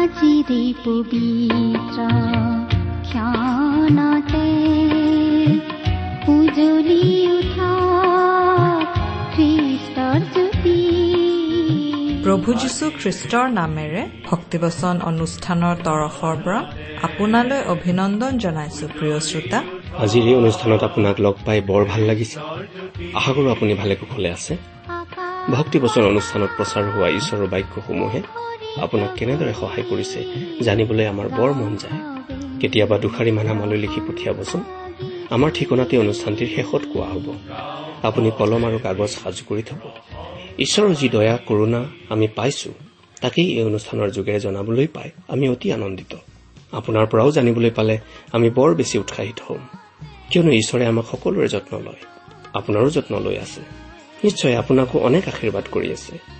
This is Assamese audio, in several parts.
আজিৰে পবিত্ৰ ক্ষণতে উজলি উঠা খ্ৰীষ্টৰ জ্যোতি প্ৰভু যীশু খ্ৰীষ্টৰ নামেৰে ভক্তিবচন অনুষ্ঠানৰ তৰফৰ পৰা আপোনালৈ অভিনন্দন জনাইছো প্ৰিয় শ্ৰোতা। আজিৰ এই অনুষ্ঠানত আপোনাক লগ পাই বৰ ভাল লাগিছে। আশা কৰো আপুনি ভালে কুশলে আছে। ভক্তিবচন অনুষ্ঠানত প্ৰচাৰ হোৱা ঈশ্বৰৰ বাক্যসমূহে আপোনাক কেনেদৰে সহায় কৰিছে জানিবলৈ আমাৰ বৰ মন যায়। কেতিয়াবা দুষাৰি মান আমালৈ লিখি পঠিয়াবচোন। আমাৰ ঠিকনাতে অনুষ্ঠানটিৰ শেষত কোৱা হ'ব। আপুনি কলম আৰু কাগজ সাজু কৰি থব। ঈশ্বৰৰ যি দয়া কৰোণা আমি পাইছো তাকেই এই অনুষ্ঠানৰ যোগেৰে জনাবলৈ পাই আমি অতি আনন্দিত। আপোনাৰ পৰাও জানিবলৈ পালে আমি বৰ বেছি উৎসাহিত হ'ম। কিয়নো ঈশ্বৰে আমাক সকলোৰে যত্ন লয়। আপোনাৰো যত্ন লৈ আছে। নিশ্চয় আপোনাকো অনেক আশীৰ্বাদ কৰি আছে।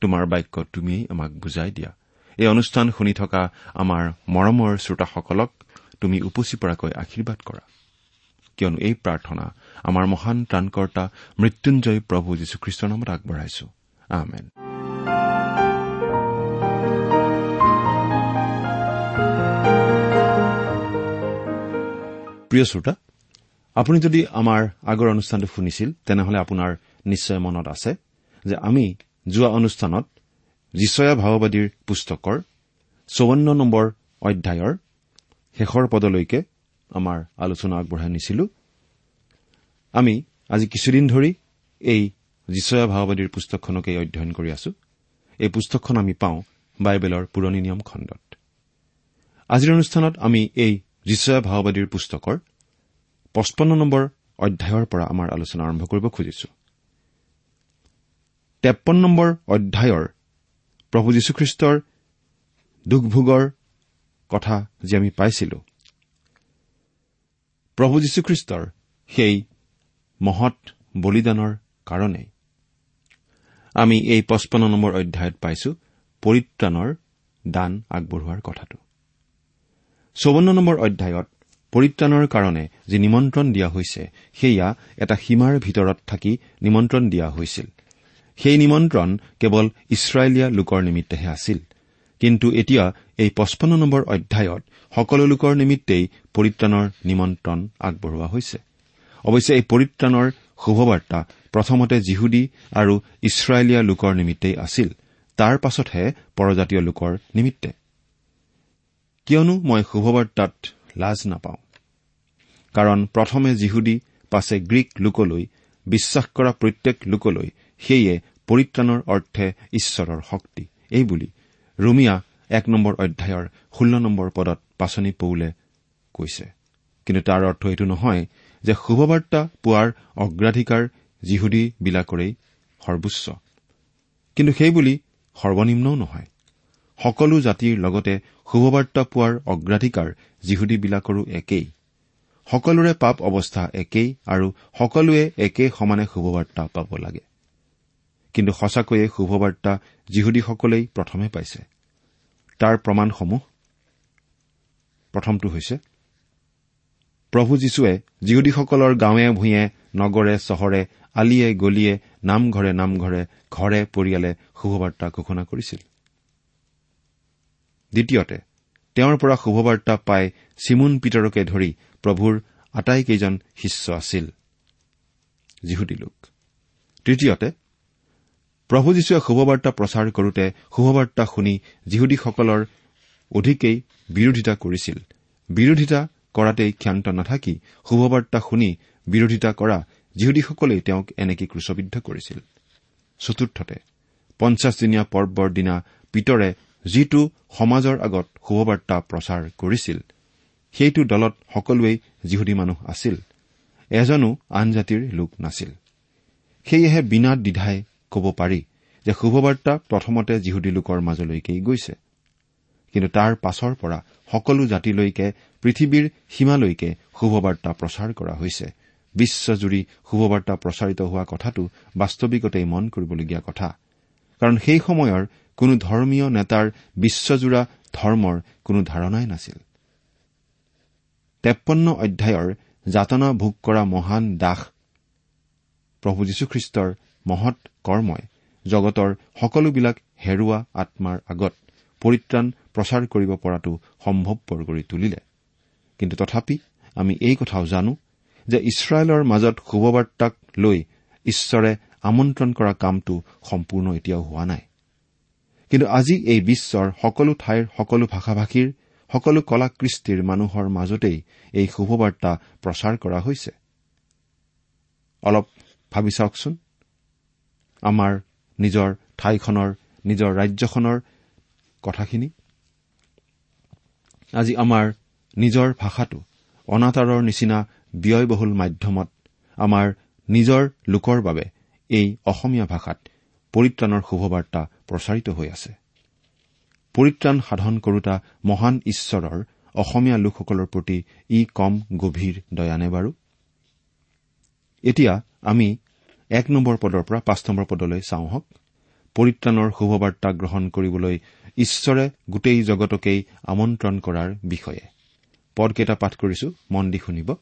তোমাৰ বাক্য তুমিয়েই আমাক বুজাই দিয়া। এই অনুষ্ঠান শুনি থকা আমাৰ মৰমৰ শ্ৰোতাসকলক তুমি উপচি পৰাকৈ আশীৰ্বাদ কৰা। কিয়নো এই প্ৰাৰ্থনা আমাৰ মহান ত্ৰাণকৰ্তা মৃত্যুঞ্জয় প্ৰভু যীশুখ্ৰীষ্টৰ নামত আগবঢ়াইছো। আমেন। প্ৰিয় শ্ৰোতা আপুনি যদি আমাৰ আগৰ অনুষ্ঠানটো শুনিছিল তেনেহলে আপোনাৰ নিশ্চয় মনত আছে যে আমি যোৱা অনুষ্ঠানত যিচয়া ভাওবাদীৰ পুস্তকৰ চৌৱন্ন নম্বৰ অধ্যায়ৰ শেষৰ পদলৈকে আমাৰ আলোচনা আগবঢ়াই নিছিলো। আমি আজি কিছুদিন ধৰি এই যিচয়া ভাওবাদীৰ পুস্তকখনকেই অধ্যয়ন কৰি আছো। এই পুস্তকখন আমি পাওঁ বাইবেলৰ পুৰণি নিয়ম খণ্ডত। আজিৰ অনুষ্ঠানত আমি এই যিচয়া ভাওবাদীৰ পুস্তকৰ পঁচপন্ন নম্বৰ অধ্যায়ৰ পৰা আমাৰ আলোচনা আৰম্ভ কৰিব খুজিছো। তেপন্ন নম্বৰ অধ্যায়ৰ প্ৰভু যীশুখ্ৰীষ্টৰ দুখভোগৰ কথা যি আমি পাইছিলো। প্ৰভু যীশুখ্ৰীষ্টৰ সেই মহৎ বলিদানৰ কাৰণে আমি এই পঁচপন্ন নম্বৰ অধ্যায়ত পাইছো পৰিত্ৰাণৰ দান আগবঢ়োৱাৰ কথাটো। চৌৱন্ন নম্বৰ অধ্যায়ত পৰিত্ৰাণৰ কাৰণে যি নিমন্ত্ৰণ দিয়া হৈছে সেয়া এটা সীমাৰ ভিতৰত থাকি নিমন্ত্ৰণ দিয়া হৈছিল। সেই নিমন্ত্ৰণ কেৱল ইছৰাইলীয়া লোকৰ নিমিত্তেহে আছিল। কিন্তু এতিয়া এই পঁচপন্ন নম্বৰ অধ্যায়ত সকলো লোকৰ নিমিত্তেই পৰিত্ৰাণৰ নিমন্ত্ৰণ আগবঢ়োৱা হৈছে। অৱশ্যে এই পৰিত্ৰাণৰ শুভবাৰ্তা প্ৰথমতে জিহুদী আৰু ইছৰাইলীয়া লোকৰ নিমিত্তেই আছিল তাৰ পাছতহে পৰজাতীয় লোকৰ নিমিত্তে। কিয়নো মই শুভবাৰ্তাত লাজ নাপাওঁ। কাৰণ প্ৰথমে জিহুদী পাছে গ্ৰীক লোকলৈ বিশ্বাস কৰা প্ৰত্যেক লোকলৈ সেয়ে পৰিত্ৰাণৰ অৰ্থে ঈশ্বৰৰ শক্তি। এইবুলি ৰুমিয়া এক নম্বৰ অধ্যায়ৰ ষোল্ল নম্বৰ পদত পাচনি পৌলে কৈছে। কিন্তু তাৰ অৰ্থ এইটো নহয় যে শুভবাৰ্তা পোৱাৰ অগ্ৰাধিকাৰ জিহুদীবিলাকৰেই সৰ্বোচ্চ। কিন্তু সেইবুলি সৰ্বনিম্নও নহয়। সকলো জাতিৰ লগতে শুভবাৰ্তা পোৱাৰ অগ্ৰাধিকাৰ জিহুদীবিলাকৰো একেই। সকলোৰে পাপ অৱস্থা একেই আৰু সকলোৱে একে সমানে শুভবাৰ্তা পাব লাগে। কিন্তু সঁচাকৈয়ে শুভবাৰ্তা যিহুদীসকলেই প্ৰথমে পাইছে। তাৰ প্ৰমাণসমূহ? প্ৰথমটো হৈছে প্ৰভু যীশুৱে যিহুদীসকলৰ গাঁৱে ভূঞে নগৰে চহৰে আলিয়ে গলিয়ে নামঘৰে নামঘৰে ঘৰে পৰিয়ালে শুভবাৰ্তা ঘোষণা কৰিছিল। দ্বিতীয়তে তেওঁৰ পৰা শুভবাৰ্তা পাই চিমুন পিতৰকে ধৰি প্ৰভুৰ আটাইকেইজন শিষ্য আছিল তৃতীয়তে প্ৰভু যীশুৱে শুভবাৰ্তা প্ৰচাৰ কৰোতে শুভবাৰ্তা শুনি যিহুদীসকলৰ অধিকেই বিৰোধিতা কৰিছিল। বিৰোধিতা কৰাতেই ক্ষান্ত নাথাকি শুভবাৰ্তা শুনি বিৰোধিতা কৰা যিহুদীসকলেই তেওঁক এনেকৈ ক্ৰুচবিদ্ধ কৰিছিল। চতুৰ্থতে পঞ্চাছদিনীয়া পৰ্বৰ দিনা পিতৰে যিটো সমাজৰ আগত শুভবাৰ্তা প্ৰচাৰ কৰিছিল সেইটো দলত সকলোৱেই যিহুদী মানুহ আছিল এজনো আন জাতিৰ লোক নাছিল। সেয়েহে বিনা দ্বিধাই ক'ব পাৰি যে শুভবাৰ্তা প্ৰথমতে যিহুদী লোকৰ মাজলৈকেই গৈছে। কিন্তু তাৰ পাছৰ পৰা সকলো জাতিলৈকে পৃথিৱীৰ সীমালৈকে শুভবাৰ্তা প্ৰচাৰ কৰা হৈছে। বিশ্বজুৰি শুভবাৰ্তা প্ৰচাৰিত হোৱা কথাটো বাস্তৱিকতেই মন কৰিবলগীয়া কথা। কাৰণ সেই সময়ৰ কোনো ধৰ্মীয় নেতাৰ বিশ্বজোৰা ধৰ্মৰ কোনো ধাৰণাই নাছিল। তেপন্ন অধ্যায়ৰ যাতনা ভোগ কৰা মহান দাস প্ৰভু যীশুখ্ৰীষ্টৰ মহৎ কৰ্মই জগতৰ সকলোবিলাক হেৰুৱা আত্মাৰ আগত পৰিত্ৰাণ প্ৰচাৰ কৰিব পৰাটো সম্ভৱপৰ কৰি তুলিলে। কিন্তু তথাপি আমি এই কথাও জানো যে ইছৰাইলৰ মাজত শুভবাৰ্তাক লৈ ঈশ্বৰে আমন্ত্ৰণ কৰা কামটো সম্পূৰ্ণ এতিয়াও হোৱা নাই। কিন্তু আজি এই বিশ্বৰ সকলো ঠাইৰ সকলো ভাষা ভাষীৰ সকলো কলাকৃষ্টিৰ মানুহৰ মাজতেই এই শুভবাৰ্তা প্ৰচাৰ কৰা হৈছে। অলপ ভাবি চাওকচোন। আমাৰ নিজৰ ঠাইখনৰ নিজৰ ৰাজ্যখনৰ কথাখিনি। আজি আমাৰ নিজৰ ভাষাটো অনাতাঁৰৰ নিচিনা ব্যয়বহুল মাধ্যমত আমাৰ নিজৰ লোকৰ বাবে এই অসমীয়া ভাষাত পৰিত্ৰাণৰ শুভবাৰ্তা প্ৰচাৰিত হৈ আছে। পৰিত্ৰাণ সাধন কৰোতা মহান ঈশ্বৰৰ অসমীয়া লোকসকলৰ প্ৰতি ই কম গভীৰ দয়ানে বাৰু? এতিয়া আমি এক নম্বৰ পদৰ পৰা পাঁচ নম্বৰ পদলৈ চাওঁ হওক। পৰিত্ৰাণৰ শুভবাৰ্তা গ্ৰহণ কৰিবলৈ ঈশ্বৰে গোটেই জগতকেই আমন্ত্ৰণ কৰাৰ বিষয়ে। পদকেইটা পাঠ কৰিছো মন দি শুনিব।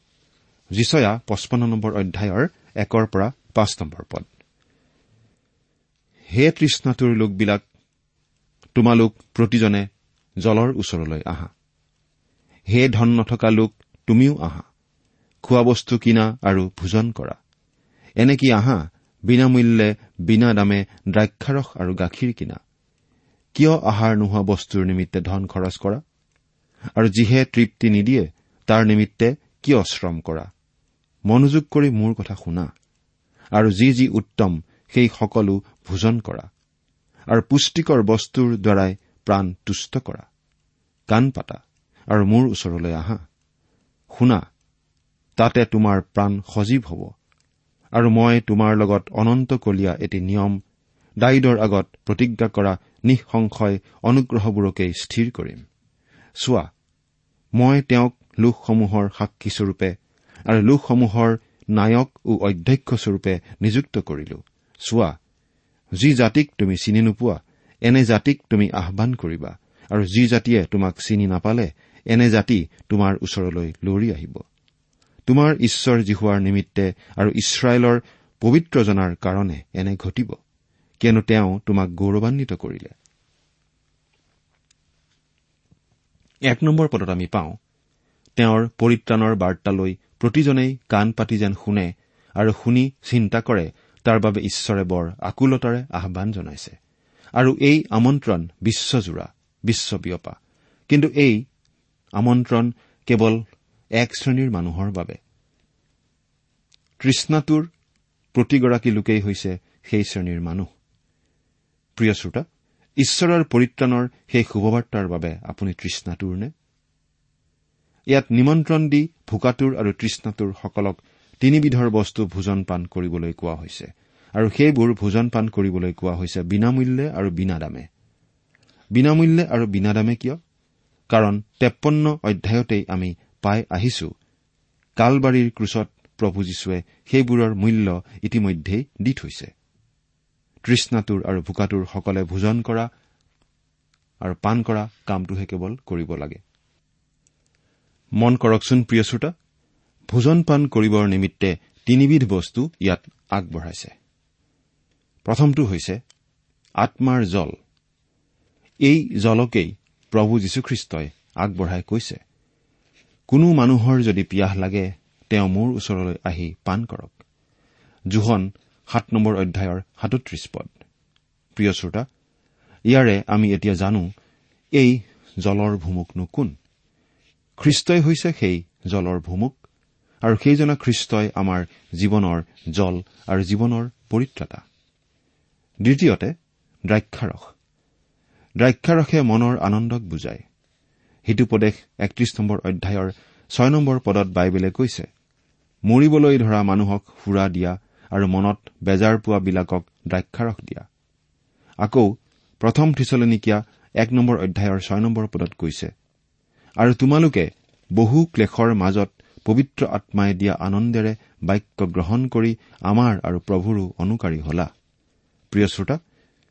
যিচয়া পঁচপন্ন নম্বৰ অধ্যায়ৰ একৰ পৰা পাঁচ নম্বৰ পদ। হে তৃষ্ণাটোৰ লোকবিলাক তোমালোক প্ৰতিজনে জলৰ ওচৰলৈ আহা। হে ধন নথকা লোক তুমিও আহা। খোৱা বস্তু কিনা আৰু ভোজন কৰা। এনেকি আহা বিনামূল্যে বিনা দামে দ্ৰাক্ষাৰস আৰু গাখীৰ কিনা? কিয় আহাৰ নোহোৱা বস্তুৰ নিমিত্তে ধন খৰচ কৰা? আৰু যিহে তৃপ্তি নিদিয়ে তাৰ নিমিত্তে কিয় শ্ৰম কৰা? মনোযোগ কৰি মোৰ কথা শুনা। আৰু যি যি উত্তম সেই সকলো ভোজন কৰা। আৰু পুষ্টিকৰ বস্তুৰ দ্বাৰাই প্ৰাণ তুষ্ট কৰা। কাণ পাতা আৰু মোৰ ওচৰলৈ আহা। শুনা তাতে তোমাৰ প্ৰাণ সজীৱ হ'ব। আৰু মই তোমাৰ লগত অনন্তকলীয়া এটি নিয়ম দায়িদৰ আগত প্ৰতিজ্ঞা কৰা নিঃসংশয় অনুগ্ৰহবোৰকেই স্থিৰ কৰিম। চোৱা মই তেওঁক লোকসমূহৰ সাক্ষীস্বৰূপে আৰু লোকসমূহৰ নায়ক ও অধ্যক্ষস্বৰূপে নিযুক্ত কৰিলো। চোৱা যি জাতিক তুমি চিনি নোপোৱা এনে জাতিক তুমি আহান কৰিবা আৰু যি জাতিয়ে তোমাক চিনি নাপালে এনে জাতি তোমাৰ ওচৰলৈ লৰি আহিব। তোমাৰ ঈশ্বৰ জিহুৱাৰ নিমিত্তে আৰু ইছৰাইলৰ পবিত্ৰজনাৰ কাৰণে এনে ঘটিব কিয়নো তেওঁ তোমাক গৌৰৱান্বিত কৰিলে। এক নম্বৰ পদত আমি পাওঁ তেওঁৰ পৰিত্ৰাণৰ বাৰ্তালৈ প্ৰতিজনেই কাণ পাতি যেন শুনে আৰু শুনি চিন্তা কৰে তাৰ বাবে ঈশ্বৰে বৰ আকুলতাৰে আহান জনাইছে। আৰু এই আমন্ত্ৰণ বিশ্বজোৰা বিশ্ববিয়পা। কিন্তু এই আমন্ত্ৰণ কেৱল এক শ্ৰেণীৰ মানুহৰ বাবে। তৃষ্ণাটোৰ প্ৰতিগৰাকী লোকেই হৈছে সেই শ্ৰেণীৰ মানুহ। প্ৰিয় শ্ৰোতা ঈশ্বৰৰ পৰিত্ৰাণৰ সেই শুভবাৰ্তাৰ বাবে আপুনি তৃষ্ণাটোৰ নে? ইয়াত নিমন্ত্ৰণ দি ভোকাটোৰ আৰু তৃষ্ণাটোৰ সকলক তিনিবিধৰ বস্তু ভোজন পান কৰিবলৈ কোৱা হৈছে। আৰু সেইবোৰ ভোজন পান কৰিবলৈ কোৱা হৈছে বিনামূল্যে আৰু বিনা দামে বিনামূল্যে আৰু বিনা দামে কিয়? কাৰণ তেপন্ন অধ্যায়তেই আমি পাই আহিছো। কালবাৰীৰ ক্ৰুচত প্ৰভু যীশুৱে সেইবোৰৰ মূল্য ইতিমধ্যেই দি থৈছে। তৃষ্ণাটোৰ আৰু ভোকাটোৰ সকলে ভোজন কৰা আৰু পাণ কৰা কামটোহে কেৱল কৰিব লাগে। মন কৰকচোন প্ৰিয় শ্ৰোতা ভোজন পাণ কৰিবৰ নিমিত্তে তিনিবিধ বস্তু ইয়াত আগবঢ়াইছে। প্ৰথমটো হৈছে আত্মাৰ জল। এই জলকেই প্ৰভু যীশুখ্ৰীষ্টই আগবঢ়াই কৈছে। কোনো মানুহৰ যদি পিয়াহ লাগে তেওঁ মোৰ ওচৰলৈ আহি পাণ কৰক। জোহন সাত নম্বৰ অধ্যায়ৰ সাতত্ৰিশ পদ। প্ৰিয় শ্ৰোতা ইয়াৰে আমি এতিয়া জানো এই জলৰ ভুমুকনো কোন? খ্ৰীষ্টই হৈছে সেই জলৰ ভুমুক আৰু সেইজনা খ্ৰীষ্টই আমাৰ জীৱনৰ জল আৰু জীৱনৰ পৰিত্ৰাতা। দ্বিতীয়তে দ্ৰাক্ষাৰস। দ্ৰাক্ষাৰসে মনৰ আনন্দক বুজায়। সিটোপদেশ একত্ৰিশ নম্বৰ অধ্যায়ৰ ছয় নম্বৰ পদত বাইবেলে কৈছে মৰিবলৈ ধৰা মানুহক সুৰা দিয়া আৰু মনত বেজাৰ পোৱাবিলাকক দ্ৰাক্ষাৰস দিয়া। আকৌ প্ৰথম থিচলনিকীয়া এক নম্বৰ অধ্যায়ৰ ছয় নম্বৰ পদত কৈছে আৰু তোমালোকে বহু ক্লেশৰ মাজত পবিত্ৰ আত্মাই দিয়া আনন্দেৰে বাক্য গ্ৰহণ কৰি আমাৰ আৰু প্ৰভুৰো অনুকাৰী হলা। প্ৰিয় শ্ৰোতা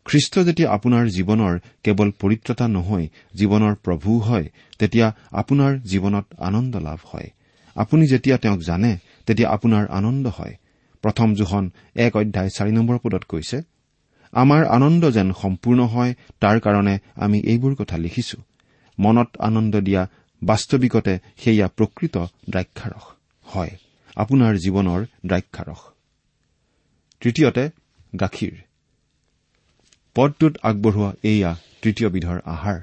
খ্ৰীষ্ট যেতিয়া আপোনাৰ জীৱনৰ কেৱল পৰিত্ৰতা নহয় জীৱনৰ প্ৰভু হয় তেতিয়া আপোনাৰ জীৱনত আনন্দ লাভ হয়। আপুনি যেতিয়া তেওঁক জানে তেতিয়া আপোনাৰ আনন্দ হয়। প্ৰথম জোখন এক অধ্যায় চাৰি নম্বৰ পদত কৈছে আমাৰ আনন্দ যেন সম্পূৰ্ণ হয় তাৰ কাৰণে আমি এইবোৰ কথা লিখিছো। মনত আনন্দ দিয়া বাস্তৱিকতে সেয়া প্ৰকৃত দ্ৰাক্ষাৰস হয়। আপোনাৰ জীৱনৰ দ্ৰাক্ষাৰস। তৃতীয়তে গাখীৰ। পদটোত আগবঢ়োৱা এয়া তৃতীয় বিধৰ আহাৰ।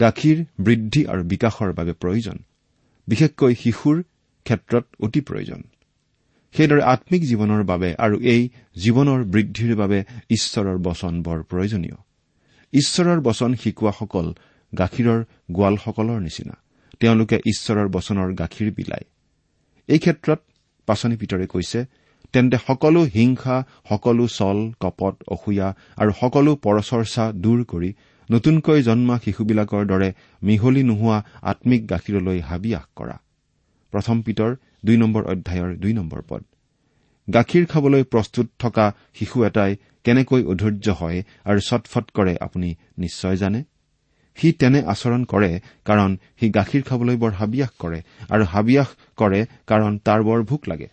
গাখীৰ বৃদ্ধি আৰু বিকাশৰ বাবে প্ৰয়োজন। বিশেষকৈ শিশুৰ ক্ষেত্ৰত অতি প্ৰয়োজন। সেইদৰে আম্মিক জীৱনৰ বাবে আৰু এই জীৱনৰ বৃদ্ধিৰ বাবে ঈশ্বৰৰ বচন বৰ প্ৰয়োজনীয়। ঈশ্বৰৰ বচন শিকোৱাসকল গাখীৰৰ গোৱালসকলৰ নিচিনা। তেওঁলোকে ঈশ্বৰৰ বচনৰ গাখীৰ বিলায় এই ক্ষেত্ৰত পাচনি পিতৰে কৈছে তেন্তে সকলো হিংসা সকলো চল কপট অসূয়া আৰু সকলো পৰচৰ্চা দূৰ কৰি নতুনকৈ জন্মা শিশুবিলাকৰ দৰে মিহলি নোহোৱা আম্মিক গাখীৰলৈ হাবিয়াস কৰা। প্ৰথম পিতৰ দুই নম্বৰ অধ্যায়ৰ দুই নম্বৰ পদ। গাখীৰ খাবলৈ প্ৰস্তুত থকা শিশু এটাই কেনেকৈ অধৈৰ্য হয় আৰু চটফট কৰে আপুনি নিশ্চয় জানে? সি তেনে আচৰণ কৰে কাৰণ সি গাখীৰ খাবলৈ বৰ হাবিয়াস কৰে আৰু হাবিয়াস কৰে কাৰণ তাৰ বৰ ভোক লাগে।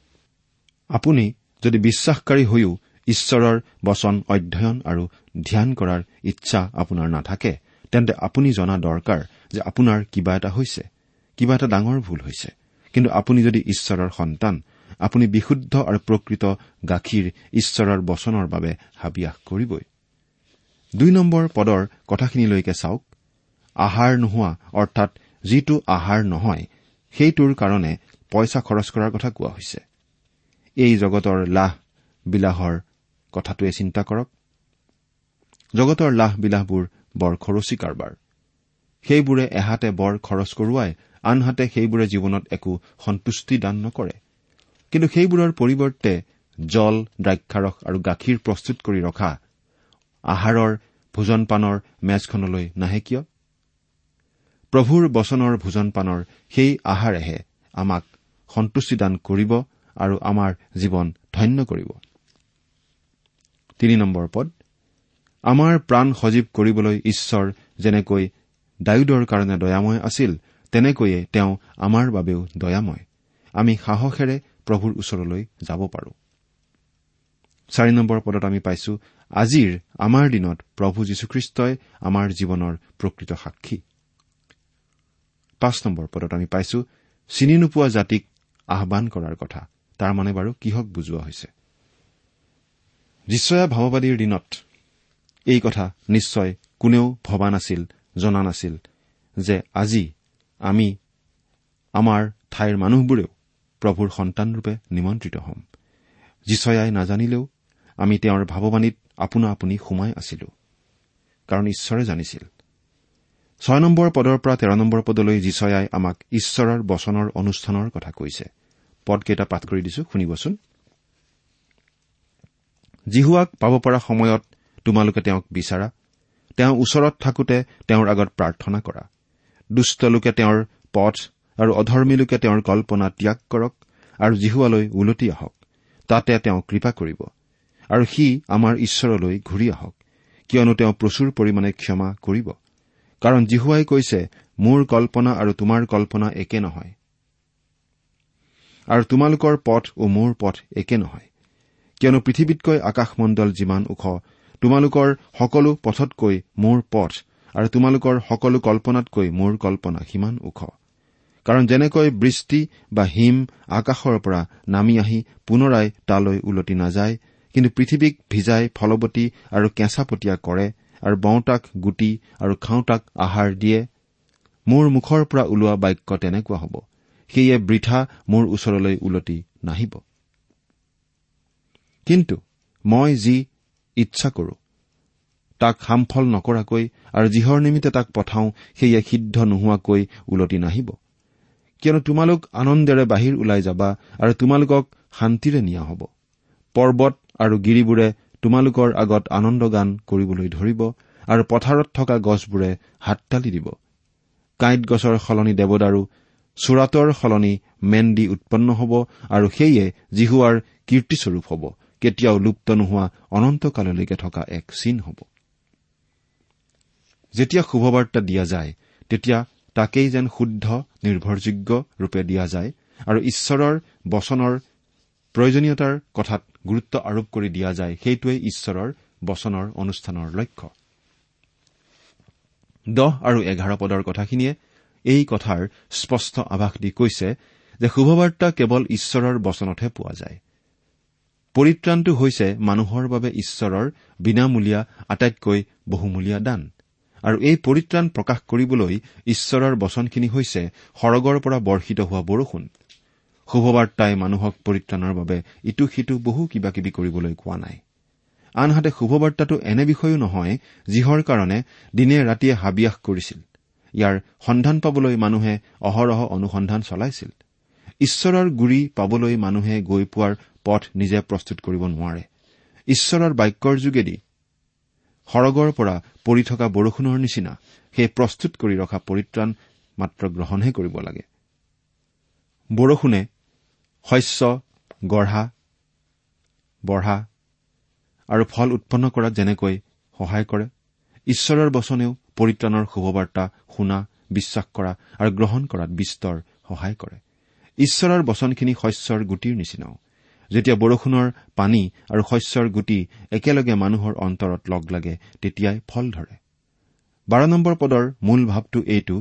আপুনি যদি বিশ্বাসকাৰী হৈও ঈশ্বৰৰ বচন অধ্যয়ন আৰু ধ্যান কৰাৰ ইচ্ছা আপোনাৰ নাথাকে তেন্তে আপুনি জনা দৰকাৰ যে আপোনাৰ কিবা এটা হৈছে কিবা এটা ডাঙৰ ভুল হৈছে। কিন্তু আপুনি যদি ঈশ্বৰৰ সন্তান আপুনি বিশুদ্ধ আৰু প্ৰকৃত গাখীৰ ঈশ্বৰৰ বচনৰ বাবে হাবিয়াস কৰিবই। দুই নম্বৰ পদৰ কথাখিনিলৈকে চাওক। আহাৰ নোহোৱা অৰ্থাৎ যিটো আহাৰ নহয় সেইটোৰ কাৰণে পইচা খৰচ কৰাৰ কথা কোৱা হৈছে। এই জগতৰ লাহ বিলাহৰ কথাটোৱে চিন্তা কৰক। জগতৰ লাহ বিলাহবোৰ বৰ খৰচী কাৰবাৰ। সেইবোৰে এহাতে বৰ খৰচ কৰোৱাই আনহাতে সেইবোৰে জীৱনত একো সন্তুষ্টি দান নকৰে। কিন্তু সেইবোৰৰ পৰিৱৰ্তে জল দ্ৰাক্ষাৰস আৰু গাখীৰ প্ৰস্তুত কৰি ৰখা আহাৰৰ ভোজন পানৰ মেজখনলৈ নাহে কিয়? প্ৰভুৰ বচনৰ ভোজন পানৰ সেই আহাৰেহে আমাক সন্তুষ্টি দান কৰিব আৰু আমাৰ জীৱন ধন্য কৰিব। আমাৰ প্ৰাণ সজীৱ কৰিবলৈ ঈশ্বৰ যেনেকৈ ডায়ুদৰ কাৰণে দয়াময় আছিল তেনেকৈয়ে তেওঁ আমাৰ বাবেও দয়াময়। আমি সাহসেৰে প্ৰভুৰ ওচৰলৈ যাব পাৰো। চাৰি নম্বৰ পদত আমি পাইছো আজিৰ আমাৰ দিনত প্ৰভু যীশুখ্ৰীষ্টই আমাৰ জীৱনৰ প্ৰকৃত সাক্ষী। পাঁচ নম্বৰ পদত আমি পাইছো চিনি নোপোৱা জাতিক আহান কৰাৰ কথা। তাৰ মানে বাৰু কিহক বুজোৱা হৈছে? যিচয়া ভাৱবাদীৰ দিনত এই কথা নিশ্চয় কোনেও ভবা নাছিল জনা নাছিল যে আজি আমি আমাৰ ঠাইৰ মানুহবোৰেও প্ৰভুৰ সন্তানৰূপে নিমন্ত্ৰিত হ'ম। যিচয়াই নাজানিলেও আমি তেওঁৰ ভাৱবাণীত আপোনা আপুনি সোমাই আছিলো। কাৰণ ঈশ্বৰে জানিছিল। ছয় নম্বৰ পদৰ পৰা তেৰ নম্বৰ পদলৈ যিচয়াই আমাক ঈশ্বৰৰ বচনৰ অনুষ্ঠানৰ কথা কৈছে। পদকেইটা পাঠ কৰি দিছো শুনিবচোন। জিহুৱাক পাব পৰা সময়ত তোমালোকে তেওঁক বিচাৰা। তেওঁ ওচৰত থাকোতে তেওঁৰ আগত প্ৰাৰ্থনা কৰা। দুষ্ট লোকে তেওঁৰ পথ আৰু অধৰ্মী লোকে তেওঁৰ কল্পনা ত্যাগ কৰক আৰু জিহুৱালৈ ওলটি আহক। তাতে তেওঁ কৃপা কৰিব। আৰু সি আমাৰ ঈশ্বৰলৈ ঘূৰি আহক। কিয়নো তেওঁ প্ৰচুৰ পৰিমাণে ক্ষমা কৰিব। কাৰণ জিহুৱাই কৈছে মোৰ কল্পনা আৰু তোমাৰ কল্পনা একে নহয়। আৰু তোমালোকৰ পথ ও মোৰ পথ একে নহয়। কিয়নো পৃথিৱীতকৈ আকাশমণ্ডল যিমান ওখ তোমালোকৰ সকলো পথতকৈ মোৰ পথ আৰু তোমালোকৰ সকলো কল্পনাতকৈ মোৰ কল্পনা সিমান ওখ। কাৰণ যেনেকৈ বৃষ্টি বা হিম আকাশৰ পৰা নামি আহি পুনৰাই তালৈ ওলটি নাযায় কিন্তু পৃথিৱীক ভিজাই ফলৱতী আৰু কেঁচাপতীয়া কৰে আৰু বওঁতাক গুটি আৰু খাওঁতাক আহাৰ দিয়ে মোৰ মুখৰ পৰা ওলোৱা বাক্য তেনেকুৱা হ'ব। সেয়ে বৃথা মোৰ ওচৰলৈ ওলটি নাহিব। কিন্তু মই যি ইচ্ছা কৰো তাক হামফল নকৰাকৈ আৰু যিহৰ নিমিত্তে তাক পঠাওঁ সেয়ে সিদ্ধ নোহোৱাকৈ ওলটি নাহিব। কিয়নো তোমালোক আনন্দেৰে বাহিৰ ওলাই যাবা আৰু তোমালোকক শান্তিৰে নিয়া হ'ব। পৰ্বত আৰু গিৰিবোৰে তোমালোকৰ আগত আনন্দ গান কৰিবলৈ ধৰিব আৰু পথাৰত থকা গছবোৰে হাততালি দিব। কাঁইট গছৰ সলনি দেৱদাৰু চোৰাটৰ সলনি মেন্দি উৎপন্ন হ'ব আৰু সেয়ে জিহুৱাৰ কীৰ্তিস্বৰূপ হ'ব। কেতিয়াও লুপ্ত নোহোৱা অনন্তকাললৈকে থকা এক চিন হ'ব। যেতিয়া শুভবাৰ্তা দিয়া যায় তেতিয়া তাকেই যেন শুদ্ধ নিৰ্ভৰযোগ্য ৰূপে দিয়া যায় আৰু ঈশ্বৰৰ বচনৰ প্ৰয়োজনীয়তাৰ কথাত গুৰুত্ব আৰোপ কৰি দিয়া যায় সেইটোৱেই ঈশ্বৰৰ বচনৰ অনুষ্ঠানৰ লক্ষ্য। দহ আৰু এঘাৰ পদৰ কথাখিনিয়ে এই কথাৰ স্পষ্ট আভাস দি কৈছে যে শুভবাৰ্তা কেৱল ঈশ্বৰৰ বচনতহে পোৱা যায়। পৰিত্ৰাণটো হৈছে মানুহৰ বাবে ঈশ্বৰৰ বিনামূলীয়া আটাইতকৈ বহুমূলীয়া দান। আৰু এই পৰিত্ৰাণ প্ৰকাশ কৰিবলৈ ঈশ্বৰৰ বচনখিনি হৈছে সৰগৰ পৰা বৰ্ষিত হোৱা বৰষুণ। শুভবাৰ্তাই মানুহক পৰিত্ৰাণৰ বাবে ইটো সিটো বহু কিবা কিবি কৰিবলৈ কোৱা নাই। আনহাতে শুভবাৰ্তাটো এনে বিষয়ো নহয় যিহৰ কাৰণে দিনে ৰাতিয়ে হাবিয়াস কৰিছিল। ইয়াৰ সন্ধান পাবলৈ মানুহে অহৰহ অনুসন্ধান চলাইছিল। ঈশ্বৰৰ গুৰি পাবলৈ মানুহে গৈ পোৱাৰ পথ নিজে প্ৰস্তুত কৰিব নোৱাৰে। ঈশ্বৰৰ বাক্যৰ যোগেদি সৰগৰ পৰা পৰি থকা বৰষুণৰ নিচিনা সেই প্ৰস্তুত কৰি ৰখা পৰিত্ৰাণ মাত্ৰ গ্ৰহণহে কৰিব লাগে। বৰষুণে শস্য গঢ়া বঢ়া আৰু ফল উৎপন্ন কৰাত যেনেকৈ সহায় কৰে ঈশ্বৰৰ বচনেও পৰিত্ৰাণৰ শুভবাৰ্তা শুনা বিশ্বাস কৰা আৰু গ্ৰহণ কৰাত বিস্তৰ সহায় কৰে। ঈশ্বৰৰ বচনখিনি শস্যৰ গুটিৰ নিচিনাও। যেতিয়া বৰষুণৰ পানী আৰু শস্যৰ গুটি একেলগে মানুহৰ অন্তৰত লগ লাগে তেতিয়াই ফল ধৰে। বাৰ নম্বৰ পদৰ মূল ভাৱটো এইটো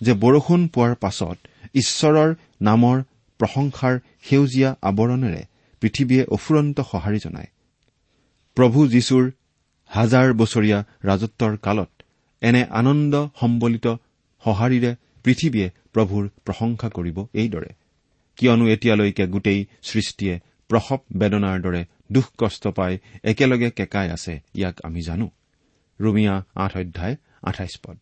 যে বৰষুণ পোৱাৰ পাছত ঈশ্বৰৰ নামৰ প্ৰশংসাৰ সেউজীয়া আৱৰণেৰে পৃথিৱীয়ে অফুৰন্ত সঁহাৰি জনায়। প্ৰভু যীশুৰ হাজাৰ বছৰীয়া ৰাজত্বৰ কালত এনে আনন্দ সম্বলিত সঁহাৰিৰে পৃথিৱীয়ে প্ৰভুৰ প্ৰশংসা কৰিব এইদৰে। কিয়নো এতিয়ালৈকে গোটেই সৃষ্টিয়ে প্ৰসৱ বেদনাৰ দৰে দুখ কষ্ট পাই একেলগে কেঁকাই আছে ইয়াক আমি জানো। ৰুমিয়া আঠ অধ্যায় আঠাইছ পদ।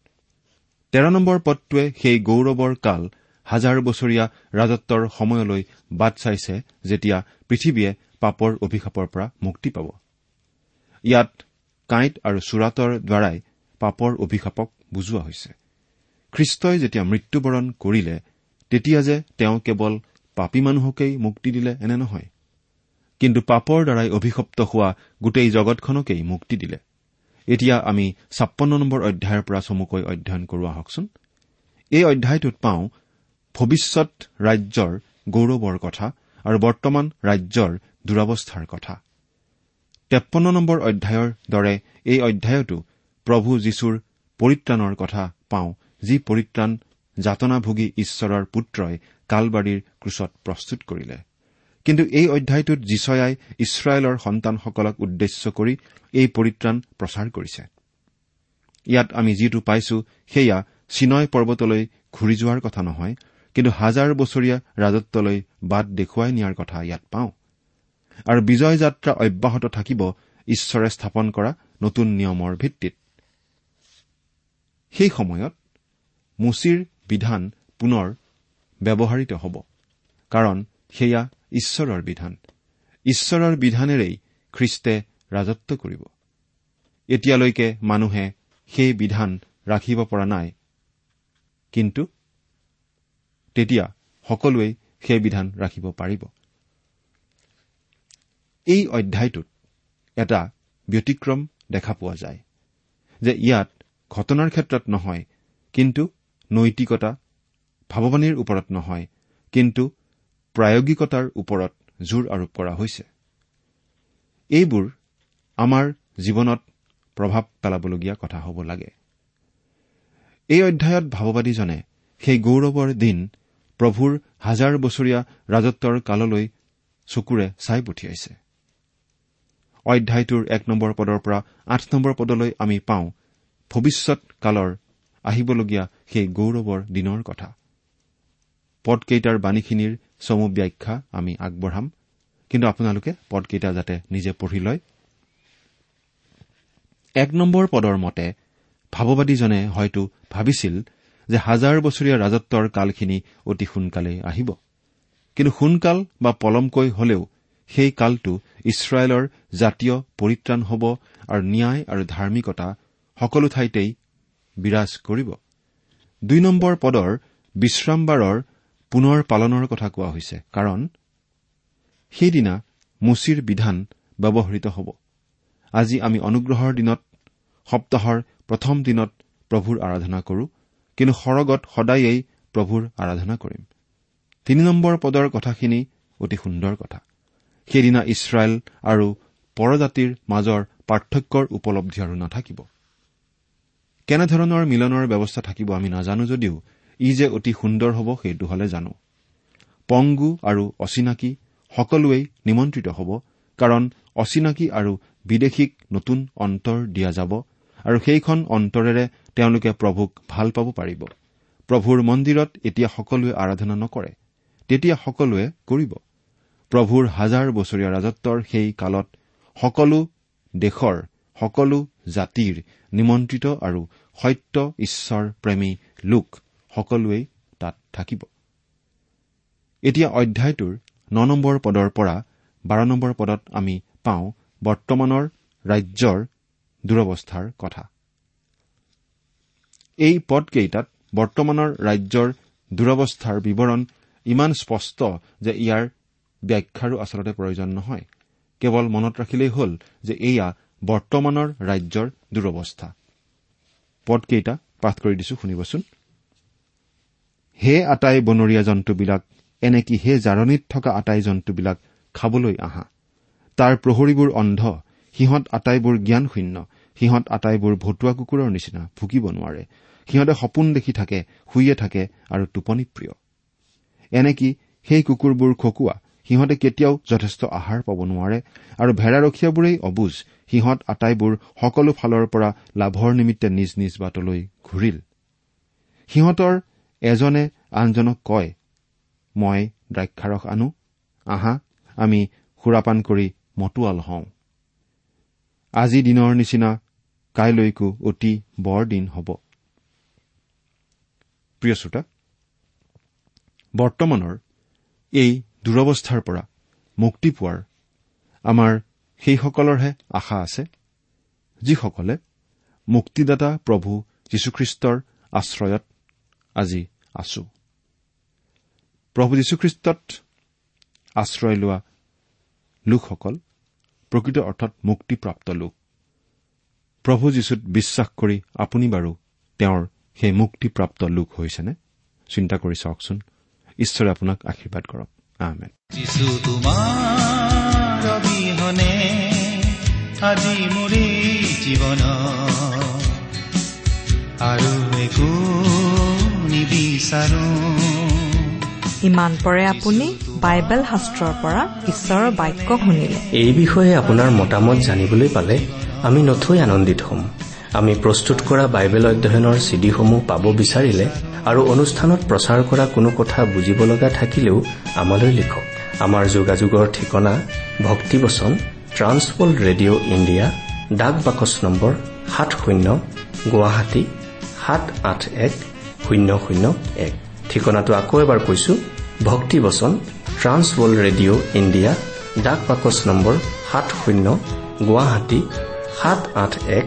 তেৰ নম্বৰ পদটোৱে সেই গৌৰৱৰ কাল হাজাৰ বছৰীয়া ৰাজত্বৰ সময়লৈ বাট চাইছে যেতিয়া পৃথিৱীয়ে পাপৰ অভিশাপৰ পৰা মুক্তি পাব। ইয়াত কাঁইট আৰু চুৰাটৰ দ্বাৰাই পাপৰ অভিশাপক বুজোৱা হৈছে। খ্ৰীষ্টই যেতিয়া মৃত্যুবৰণ কৰিলে তেতিয়া যে তেওঁ কেৱল পাপী মানুহকেই মুক্তি দিলে এনে নহয় কিন্তু পাপৰ দ্বাৰাই অভিশপ্ত হোৱা গোটেই জগতখনকেই মুক্তি দিলে। এতিয়া আমি ছাপন্ন নম্বৰ অধ্যায়ৰ পৰা চমুকৈ অধ্যয়ন কৰো আহকচোন। এই অধ্যায়টোত পাওঁ ভৱিষ্যৎ ৰাজ্যৰ গৌৰৱৰ কথা আৰু বৰ্তমান ৰাজ্যৰ দুৰৱস্থাৰ কথা। তেপন্ন নম্বৰ অধ্যায়ৰ দৰে এই অধ্যায়তো প্ৰভু যীশুৰ পৰিত্ৰাণৰ কথা পাওঁ যি পৰিত্ৰাণ যাতনাভোগী ঈশ্বৰৰ পুত্ৰই কালবাৰীৰ ক্ৰুচত প্ৰস্তুত কৰিলে। কিন্তু এই অধ্যায়টোত যীচয়াই ইছৰাইলৰ সন্তানসকলক উদ্দেশ্য কৰি এই পৰিত্ৰাণ প্ৰচাৰ কৰিছে। ইয়াত আমি যিটো পাইছো সেয়া চিনয় পৰ্বতলৈ ঘূৰি যোৱাৰ কথা নহয় কিন্তু হাজাৰ বছৰীয়া ৰাজত্বলৈ বাট দেখুৱাই নিয়াৰ কথা ইয়াত পাওঁ। আৰু বিজয় যাত্ৰা অব্যাহত থাকিব ঈশ্বৰে স্থাপন কৰা নতুন নিয়মৰ ভিত্তিত। সেই সময়ত মুচিৰ বিধান পুনৰ ব্যৱহাৰিত হ'ব। কাৰণ সেয়া ঈশ্বৰৰ বিধান। ঈশ্বৰৰ বিধানেৰেই খ্ৰীষ্টে ৰাজত্ব কৰিব। এতিয়ালৈকে মানুহে সেই বিধান ৰাখিব পৰা নাই। কিন্তু তেতিয়া সকলোৱেই সেই বিধান ৰাখিব পাৰিব। এই অধ্যায়টোত এটা ব্যতিক্ৰম দেখা পোৱা যায় যে ইয়াত ঘটনাৰ ক্ষেত্ৰত নহয় কিন্তু নৈতিকতা ভাৱবাণীৰ ওপৰত নহয় কিন্তু প্ৰায়োগিকতাৰ ওপৰত জোৰ আৰোপ কৰা হৈছে। এইবোৰ আমাৰ জীৱনত প্ৰভাৱ পেলাবলগীয়া কথা হ'ব লাগে। এই অধ্যায়ত ভাৱবাদীজনে সেই গৌৰৱৰ দিন প্ৰভুৰ হাজাৰ বছৰীয়া ৰাজত্বৰ কাললৈ চকুৰে চাই পঠিয়াইছে। অধ্যায়টোৰ এক নম্বৰ পদৰ পৰা আঠ নম্বৰ পদলৈ আমি পাওঁ ভৱিষ্যৎ কালৰ আহিবলগীয়া সেই গৌৰৱৰ দিনৰ কথা। পদকেইটাৰ বাণীখিনিৰ চমু ব্যাখ্যা আমি আগবঢ়াম। কিন্তু আপোনালোকে পদকেইটা যাতে নিজে পঢ়ি লয়। এক নম্বৰ পদৰ মতে ভাৱবাদীজনে হয়তো ভাবিছিল যে হাজাৰ বছৰীয়া ৰাজত্বৰ কালখিনি অতি সোনকালেই আহিব। কিন্তু সোনকাল বা পলমকৈ হলেও সেই কালটো ইছৰাইলৰ জাতীয় পৰিত্ৰাণ হ'ব আৰু ন্যায় আৰু ধাৰ্মিকতা সকলো ঠাইতেই বিৰাজ কৰিব। দুই নম্বৰ পদৰ বিশ্ৰামবাৰৰ পুনৰ পালনৰ কথা কোৱা হৈছে কাৰণ সেইদিনা মুচিৰ বিধান ব্যৱহৃত হ'ব। আজি আমি অনুগ্ৰহৰ দিনত সপ্তাহৰ প্ৰথম দিনত প্ৰভুৰ আৰাধনা কৰো কিন্তু সৰগত সদায়েই প্ৰভুৰ আৰাধনা কৰিম। তিনি নম্বৰ পদৰ কথাখিনি অতি সুন্দৰ কথা। সেইদিনা ইছৰাইল আৰু পৰজাতিৰ মাজৰ পাৰ্থক্যৰ উপলব্ধি আৰু নাথাকিব। কেনেধৰণৰ মিলনৰ ব্যৱস্থা থাকিব আমি নাজানো যদিও ই যে অতি সুন্দৰ হ'ব সেইটো হলে জানো। পংগু আৰু অচিনাকি সকলোৱেই নিমন্ত্ৰিত হ'ব কাৰণ অচিনাকি আৰু বিদেশীক নতুন অন্তৰ দিয়া যাব আৰু সেইখন অন্তৰেৰে তেওঁলোকে প্ৰভুক ভাল পাব পাৰিব। প্ৰভুৰ মন্দিৰত এতিয়া সকলোৱে আৰাধনা নকৰে তেতিয়া সকলোৱে কৰিব। প্ৰভুৰ হাজাৰ বছৰীয়া ৰাজত্বৰ সেই কালত সকলো দেশৰ সকলো জাতিৰ নিমন্ত্ৰিত আৰু সত্য ঈশ্বৰ প্ৰেমী লোক সকলোৱেই তাত থাকিব। এতিয়া অধ্যায়টোৰ ন নম্বৰ পদৰ পৰা বাৰ নম্বৰ পদত আমি পাওঁ বৰ্তমানৰ ৰাজ্যৰ দুৰৱস্থাৰ কথা। এই পদকেইটাত বৰ্তমানৰ ৰাজ্যৰ দুৰৱস্থাৰ বিৱৰণ ইমান স্পষ্ট যে ইয়াৰ ব্যাখ্যাৰো আচলতে প্ৰয়োজন নহয়। কেৱল মনত ৰাখিলেই হ'ল যে এয়া বৰ্তমানৰ ৰাজ্যৰ দুৰৱস্থা। পদকেইটা পাঠ কৰি দিছো শুনিবচোন। হে আটাই বনৰীয়া জন্তুবিলাক এনেকি হে জাৰণিত থকা আটাই জন্তুবিলাক খাবলৈ আহা? তাৰ প্ৰহৰীবোৰ অন্ধ সিহঁত আটাইবোৰ জ্ঞান শূন্য সিহঁত আটাইবোৰ ভতুৱা কুকুৰৰ নিচিনা ভুকিব নোৱাৰে। সিহঁতে সপোন দেখি থাকে শুইয়ে থাকে আৰু টোপনি প্ৰিয়। এনেকি সেই কুকুৰবোৰ খকুৱা সিহঁতে কেতিয়াও যথেষ্ট আহাৰ পাব নোৱাৰে আৰু ভেড়াৰখীয়াবোৰেই অবুজ সিহঁত আটাইবোৰ সকলো ফালৰ পৰা লাভৰ নিমিত্তে নিজ নিজ বাটলৈ ঘূৰিল। সিহঁতৰ এজনে আনজনক কয় মই দ্ৰাক্ষাৰস আনো। আহা আমি সুৰাপান কৰি মতুৱাল হওঁ। আজি দিনৰ নিচিনা কাইলৈকো অতি বৰ দিন হ'ব। বৰ্তমানৰ এই দুৰৱস্থাৰ পৰা মুক্তি পোৱাৰ আমাৰ সেইসকলৰহে আশা আছে যিসকলে মুক্তিদাতা প্ৰভু যীশুখ্ৰীষ্টৰ আশ্ৰয়ত আজি আছো। প্ৰভু যীশুখ্ৰীষ্টত আশ্ৰয় লোৱা লোকসকল প্ৰকৃত অৰ্থত মুক্তিপ্ৰাপ্ত লোক। প্ৰভু যীশুত বিশ্বাস কৰি আপুনি বাৰু তেওঁৰ সেই মুক্তিপ্ৰাপ্ত লোক হৈছেনে? চিন্তা কৰি চাওকচোন। ঈশ্বৰে আপোনাক আশীৰ্বাদ কৰক। আমেন যিছু তোমাৰ অবিহনে আজি মোৰ জীৱন। আৰু একো নিবিচাৰো। ইমান পৰে আপুনি বাইবেল শাস্ত্ৰৰ পৰা ঈশ্বৰৰ বাক্য শুনিলে। এই বিষয়ে আপোনাৰ মতামত জানিবলৈ পালে আমি নথৈ আনন্দিত হ'ম। আমি প্ৰস্তুত কৰা বাইবেল অধ্যয়নৰ চিডিসমূহ পাব বিচাৰিলে আৰু অনুষ্ঠানত প্ৰচাৰ কৰা কোনো কথা বুজিব লগা থাকিলেও আমালৈ লিখক। আমাৰ যোগাযোগৰ ঠিকনা ভক্তিবচন ট্ৰান্সৱৰ্ল্ড ৰেডিঅ' ইণ্ডিয়া ডাক বাকচ নম্বৰ সাত শূন্য গুৱাহাটী সাত আঠ এক শূন্য শূন্য এক। ঠিকনাটো আকৌ এবাৰ কৈছো ভক্তিবচন ট্ৰান্সৱৰ্ল্ড ৰেডিঅ' ইণ্ডিয়া ডাক বাকচ নম্বৰ সাত শূন্য গুৱাহাটী সাত আঠ এক